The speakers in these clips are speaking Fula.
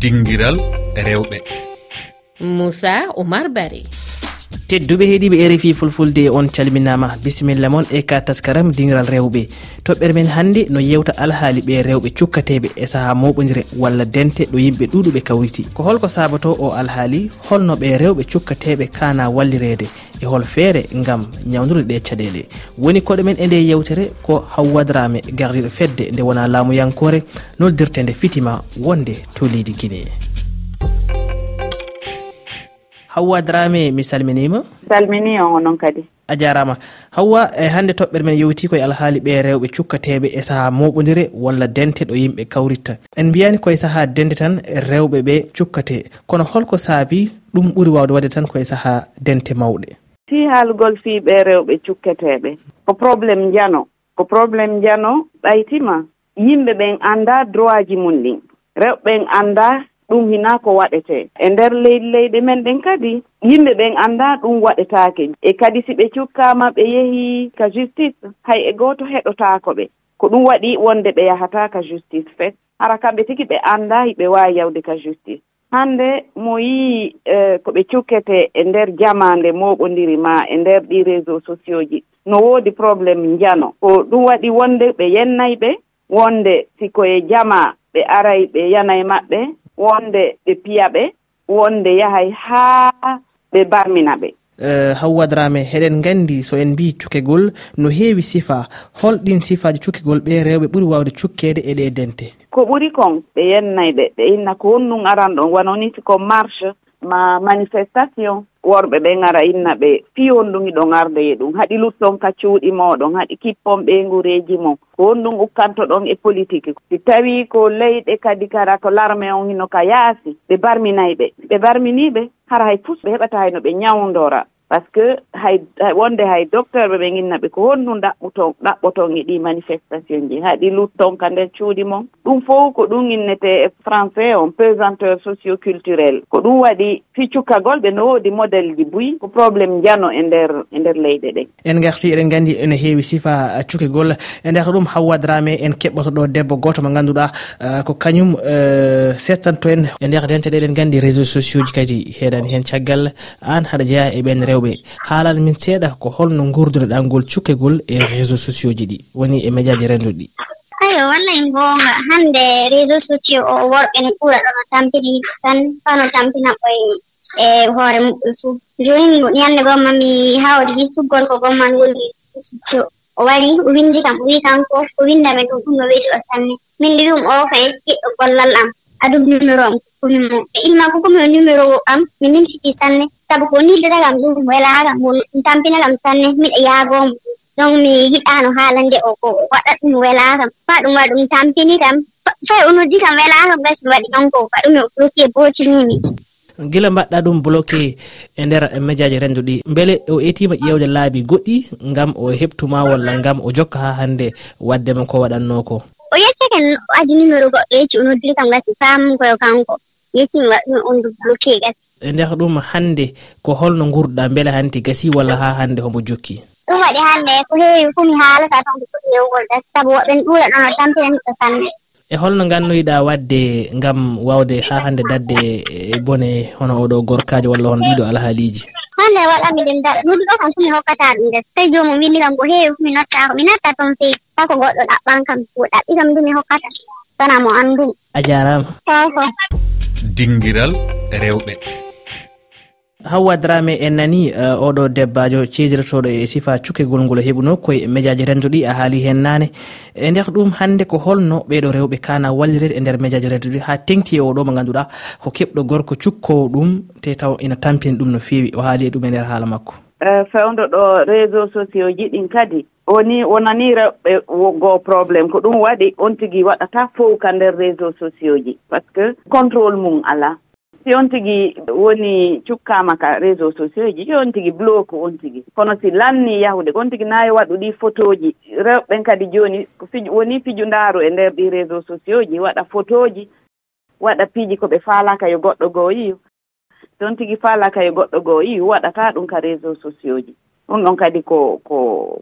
dinguiral rewɓe. Moussa oumar bari tedduɓe heeɗiɓe rfi fulfulde on calminama. Bisimilla moon e ka taskaram dingiral rewɓe. Toɓɓere men hannde no yewta alhaali ɓe rewɓe cukkateɓe e saaha moɓodire walla dente ɗo yimɓe ɗuɗuɓe kawriti. Ko holko sabato o alhaali holno ɓe rewɓe cukkateɓe kana wallirede. e hol feere gam ñawdude ɗe caɗele woni koɗo men e nde yewtere ko hawwadrame gardiɗo fedde nde wona laamuyankore noddirte nde fitima wonde to leydi guinee hawwa drame mi salminima salmini on onon kadi. A jarama hawwa e hande toɓɓere men yewti koye alhaali ɓe rewɓe cukkateɓe e saaha moɓodire walla dente ɗo yimɓe kawritta. En mbiyani koye saaha dente tan rewɓe ɓe cukkate. Kono holko saabi ɗum ɓuuri wawde wadde tan koye saaha dente mawɗe. si haalugol fiiɓe rewɓe cukketeeɓe ko probléme njano ko probléme njano ɓaytima. Yimɓe ɓen annda droit ji mum ɗin rewɓe ɓen annda ɗum hina ko waɗete. E nder leydi leyɗe men ɗen kadi yimɓe ɓen annda ɗum waɗetaake e kadi si ɓe cukkama ɓe yehi ka justice hay e gooto heɗotaako ɓe. Ko ɗum waɗi wonde ɓe yahata ka justice fet hara kamɓe tigi ɓe annda hiɓe waawi yawde ka justice. hannde mo yii uh, ko ɓe cukkete e nder jamande moɓodiri ma e nder ɗi réseau sociaux ji. No woodi probléme njano. Ko ɗum waɗi wonde ɓe yennay ɓe wonde sikoye jama ɓe aray ɓe yanay maɓɓe wonde ɓe piya ɓe wonde yahay haa ɓe barmina ɓe. Eh, hawwa dramé heɗen gandi so en mbi cukegol no heewi sifa holɗin sifaji cukegol ɓe rewɓe ɓuuri wawde cukkede e ɗe dente. Ko ɓuri kon ɓe yennayi ɓe ɓe inna ko honnun aran ɗon wano ni ko marche ma manifestation worɓe ɓe gara inna ɓe fi honɗum iɗo gardoye e ɗum. Haɗi lutton ka cuuɗi moɗon haɗi kippon ɓe ngureji mon. Ko honɗum ukkantoɗon e politique. Si tawi ko leyɗe kadi kara ko larme on hino ka yaasi ɓe barminayi ɓe. Ɓe barminiɓe hara hay fus ɓe heɓata hayno ɓe ñawdora par ce que hay wonde hay docteur ɓe ɓe ginnaɓe ko honɗum ɗaɓɓuton ɗaɓɓoton e ɗi manifestation ji. Haɗi lutton ka nder cuuɗi mon. Ɗum fof ko ɗum innete e français on pesanteur socio culturel ko ɗum waɗi ficcukagol ɓe no woodi modéle ji buyi ko probléme jano e nder e nder leyɗe ɗen en garti eɗen gandi ene heewi sifa cukigol. E nder ɗum hawwadrame en keɓɓoto ɗo debbo goto mo ganduɗa ah, ko kañum eh, settanto en. E nder dente ɗe eɗen gandi réseau sociaux ji kadi heeɗani hen caggal. An haɗa jeeya e ɓen rew. rewɓe. Haalana min seeɗa ko holno gurdunoɗa ngol cukkegol e réseau sociaux ji ɗi. Woni e médiaji renduɗi. Ayo wallay goonga hannde réseau sociaux o worɓe ne ɓura ɗono tampini tan. Fano tampina ɓoye e hoore muɓɓe fuu. Jooni yannde gomma mi hawri suggol ko gomman woni sociaux. O wari o winndi kam o wii kanko o winndame ɗum ɗum no weji o sanne. Min ndi ɗum o koye kiɗɗo gollal am. adum numéro am komin mo. E imma ko komin numéro am mi nimsiti sanne. Sabu ko nildatagal ɗum welakam mi tampinakam sanne miɗa yaagomo. Donc mi yiɗano haalande o ko waɗat ɗum welakam fa ɗum waɗa ɗum tampini kam fay o noddi kam welakam gasi ɗum waɗi ɗon ko waɗumi bloqué botinimi gila mbaɗɗa ɗum bloqué e nder e médiaji renduɗi. Beele o etima ƴewde laabi goɗɗi gam o heptuma walla gam o jokka ha hannde waddema ko waɗanno ko. kan o addi numéro goɗɗo yecci o noddiri kam gasi faam koyo kanko. Yeccimi waɗɗum on du bloqué e gasi. E nder ɗum hannde ko holno ngurɗa beele hanti gasi walla ha hannde homo jokki? Ɗum waɗi hannde ko heewi fuu mi haalata tan ko foti yewgol gasi sabu woɓɓen ɓuura ɗon o tampinaniɗo sanne. E holno ngannoyiɗa wadde ngam wawde ha hannde dadde e bone hono oɗo gorkajo walla hono ɗiɗo alhaaliji? hannde waɗami ɗum daɗa ɗum ɗo kam somi hokkata ɗum nder tawi jomum winni kam ko heewi fu mi nottako mi natta toon feewi ko goɗɗo ɗaɓɓan kam ko ɗaɓɓi kam ndu mi hokkata. Sana mo anndum a jarama. Soko dinguiral rewɓe. hawwa drame en nani uh, oɗo debbajo ceedirtoɗo e sifa cukkegol ngol heɓuno koye médiaji renduɗi a haali hen nane. E nder ɗum hande ko holno ɓeɗo rewɓe kana wallirede e nder médiaji renduɗi. Ha tengti e oɗo mo ganduɗa ko keɓɗo gorko cukkowo ɗum te taw ina tampini ɗum no fewi o haali e ɗum e nder haala makko. E, uh, fewdo ɗo réseau sociaux ji ɗin kadi. Woni wonani rewɓe goo probléme ko ɗum waɗi on tigui waɗata fowka nder réseau sociaux ji. Par ce que contrôle mum ala. si on tigi woni cukkama ka réseau sociaux ji on tigi bloque on tigi. Kono si lanni yahude on tigi nayi waɗu ɗi photo ji rewɓen kadi joni ko fiju woni piju ndaaru e nder ɗi réseau sociaux ji waɗa photo ji waɗa piiji koɓe faalaka yo goɗɗo goo yiyo so on tigi faalaka yo goɗɗo goo yiyo waɗata ɗum ka réseau sociaux ji. ɗum ɗon kadi ko ko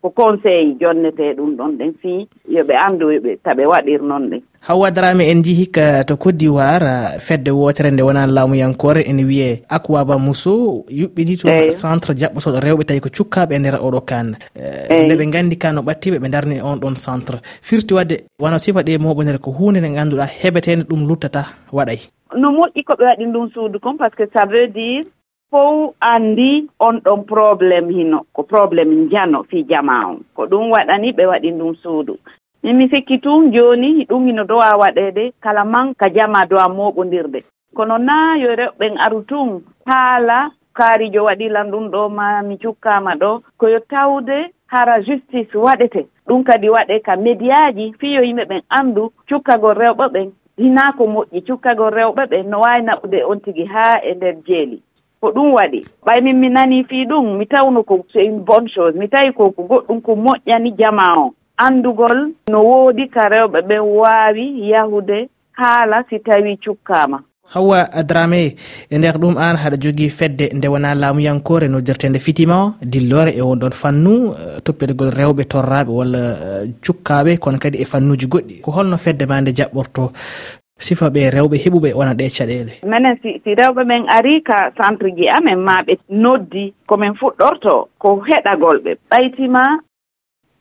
ko conseil jonnete ɗum ɗon ɗen fii yoɓe anndu yoɓe taɓe waɗir noon ɗen. Hawwa darame en jii hikka to côte d'ivoire fedde wotere nde wona laamuyankore ene wiye aquaba mousso yuɓɓini to centre jaɓɓotoɗo rewɓe tawi ko cukkaɓe e nder oɗo kan eh, nde ɓe gandi ka no ɓattiɓe ɓe darni e on ɗon centre. Firti wadde wona sifa ɗe moɓonere ko hunde nde ganduɗa heɓetede ɗum luttata waɗay? No moƴƴi koɓe waɗi ndun suudu kom par ce que ça veut dire fof anndi on ɗon probléme hino ko probléme njano fii jama on. Ko ɗum waɗani ɓe waɗi ɗum suudu. Min mi sikki tun jooni ɗum hino dowa waɗeede kala man ka jama dowa mooɓondirde kono naa yo rewɓen aru tun haala kaarijo waɗilan ɗum ɗo ma mi cukkaama ɗo. Koyo tawde hara justice waɗete. Ɗum kadi waɗe ka médiaji fiyo yimɓe ɓen anndu cukkagol rewɓe ɓen hinaa ko moƴƴi cukkagol rewɓe ɓen no waawi naɓude on tigi haa e nder jeeli. ko ɗum waɗi. Ɓay min mi nani fii ɗum mi tawno ko c'est une bonne chose. Mi tawi ko ko goɗɗum ko moƴƴani jama o. Anndugol no woodi ka rewɓe ɓen waawi yahude haala si tawii cukkaama hawwa drame e nder ɗum an haɗa jogii fedde nde wona laamuyankore noddirtende fitima o. Dillore e won ɗon fannu eh, toppitagol rewɓe torraɓe walla eh, cukkaaɓe. Kono kadi e fannuji goɗɗi. Ko holno fedde ma nde jaɓɓorto. sifa ɓe rewɓe heɓuɓe wona ɗe caɗele. Minen si si rewɓe men ari ka centre ji amen ma ɓe noddi komin fuɗɗorto ko heɗagol ɓe ɓaytima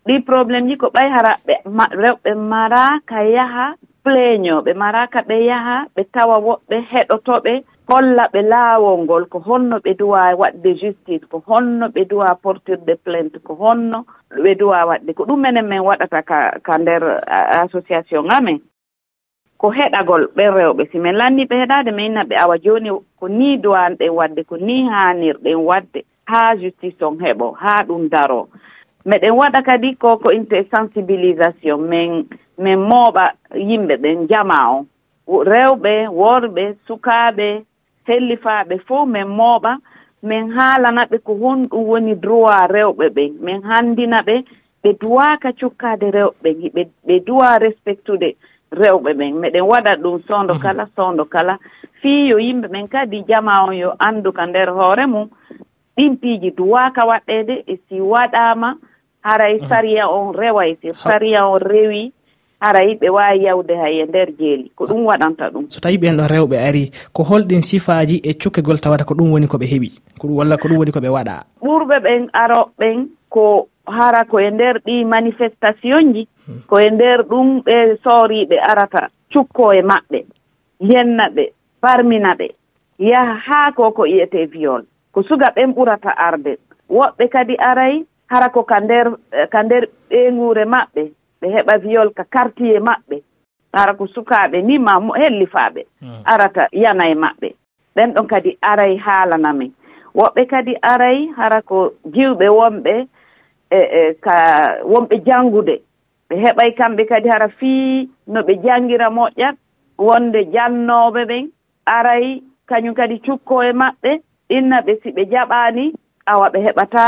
ɗi probléme ji ko ɓay hara ɓe rewɓe maraka yaha pleño ɓe mara ɓe yaha ɓe tawa woɓɓe heɗotoɓe holla ɓe laawol ngol ko honno ɓe duwa waɗde justice ko honno ɓe duwa portirde plainte ko honno ɓe duwa waɗde ko ɗum menen min waɗata ka ka nder association amen. ko heɗagol ɓen rewɓe. Si min lanni ɓe heɗade min inna ɓe awa joni ko ni dowanɗen wadde ko ni hanirɗen wadde haa justice on heɓo haa ɗum daro. Meɗen waɗa kadi ko ko inte sensibilisation min min mooɓa yimɓe ɓen jama on. Rewɓe worɓe sukaaɓe hellifaaɓe fof min mooɓa min haalana ɓe ko honɗum woni droit rewɓe ɓen. Min handina ɓe ɓe duwaaka cukkaade rewɓe ɓe duwa respectude rewɓe ɓen meɗen waɗa ɗum sondo mm kala sondo kala. Fii yo yimɓe ɓen kadi jama on yo anndu ka nder hoore mum ɗin piiji duwaaka waɗɗede e si waɗaama haray mhm. sariya on reway e si sariya on rewi haray ɓe waawi yawde hay e nder jeeli. Ko ɗum waɗanta ɗum. So tawi ɓen ɗon rewɓe ari ko holɗin sifaaji e cukkegol tawata ko ɗum woni ko ɓe heɓi? Ko ɗum walla ko ɗum woni ko ɓe waɗa? Ɓurɓe ɓen aroɓe ɓen ko hara koye nder ɗi manifestation ji hmm. koye nder ɗum ɓe sooriɓe arata cukko e maɓɓe yenna ɓe farmina ɓe yaha haa ko ko iyete viol ko suga ɓen ɓurata arde. Woɓɓe kadi aray hara ko ka nder ka nder ɓeengure maɓɓe ɓe heɓa viol ka quartier maɓɓe hara ko sukaaɓe ni ma hellifaaɓe hmm. arata yana e maɓɓe. Ɓen ɗon kadi aray haalana men woɓɓe kadi aray hara ko jiwɓe wonɓe e e ka wonɓe janngude. Ɓe heɓay kamɓe kadi hara fii no ɓe janngira moƴƴat wonde jannooɓe ɓen aray kañum kadi cukko e maɓɓe inna ɓe si ɓe jaɓaani awa ɓe heɓata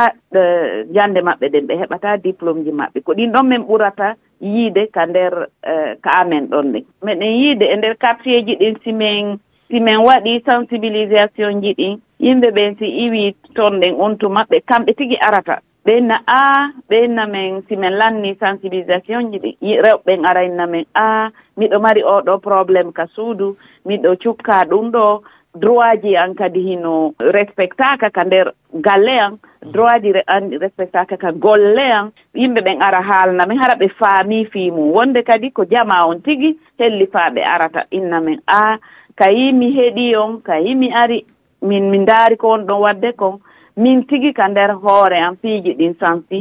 jannde maɓɓe ɗen ɓe heɓataa diplôme ji maɓɓe. Ko ɗin ɗon min ɓurata yiide ka nder e, ka amen ɗon ɗen meɗen yiide e nder quartier ji ɗin simin simin waɗi sensibilisation ji ɗin yimɓe ɓen si iwii toon ɗen on untuma ɓe kamɓe tigi arata. ɓenna a ɓenna men simin lanni sensibilisation ji ɗi rewɓen arayna men a miɗo mari oɗo probléme ka suudu miɗo cukka ɗum ɗo droit ji an kadi hino respectaka ka nder galle an droit ji an respectaka ka golle an. Yimɓe ɓen ara haalna men hara ɓe faami fiimum wonde kadi ko jama on tigi helli faa ɓe arata inna men a. Kayi mi heɗi on kayi mi ari min mi ndaari ko won ɗon wadde kon. min tigi ka nder hoore am fiiji ɗin sansi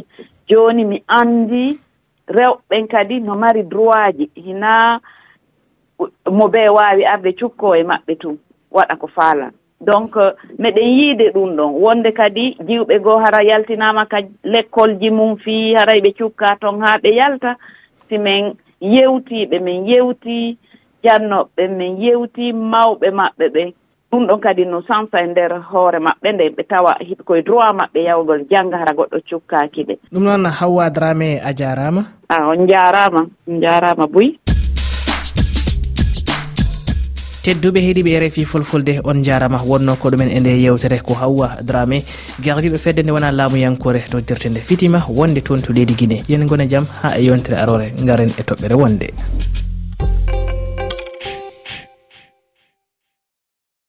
jooni mi anndi rewɓen kadi no mari droit ji hina mo bee waawi arde cukkoo e maɓɓe tun waɗa ko faalan. Donc meɗen yiide ɗum ɗon. Wonde kadi jiwɓe goo hara yaltinaama ka l'école ji mum fii haray ɓe cukka toon haa ɓe yalta si min yewtiiɓe min yewtii jannoɓe min yewtii mawɓe maɓɓe ɓen ɗum ɗon kadi no sansa e nder hoore maɓɓe nde ɓe tawa koye droit maɓɓe yawgol jannga hara goɗɗo cukkaki ɓe. Ɗum noon hawwa drame a jarama a on jarama on jarama boyi tedduɓe heeɗiɓe refi fulfulde on jarama wonno ko ɗumen e nde yewtere ko hawwa dramé. Gardiɗo fedde nde wona laamuyankore noddirte nde fitima wonde toon to leydi guine yen gone jaam ha e yontere arore garen e toɓɓere wonde.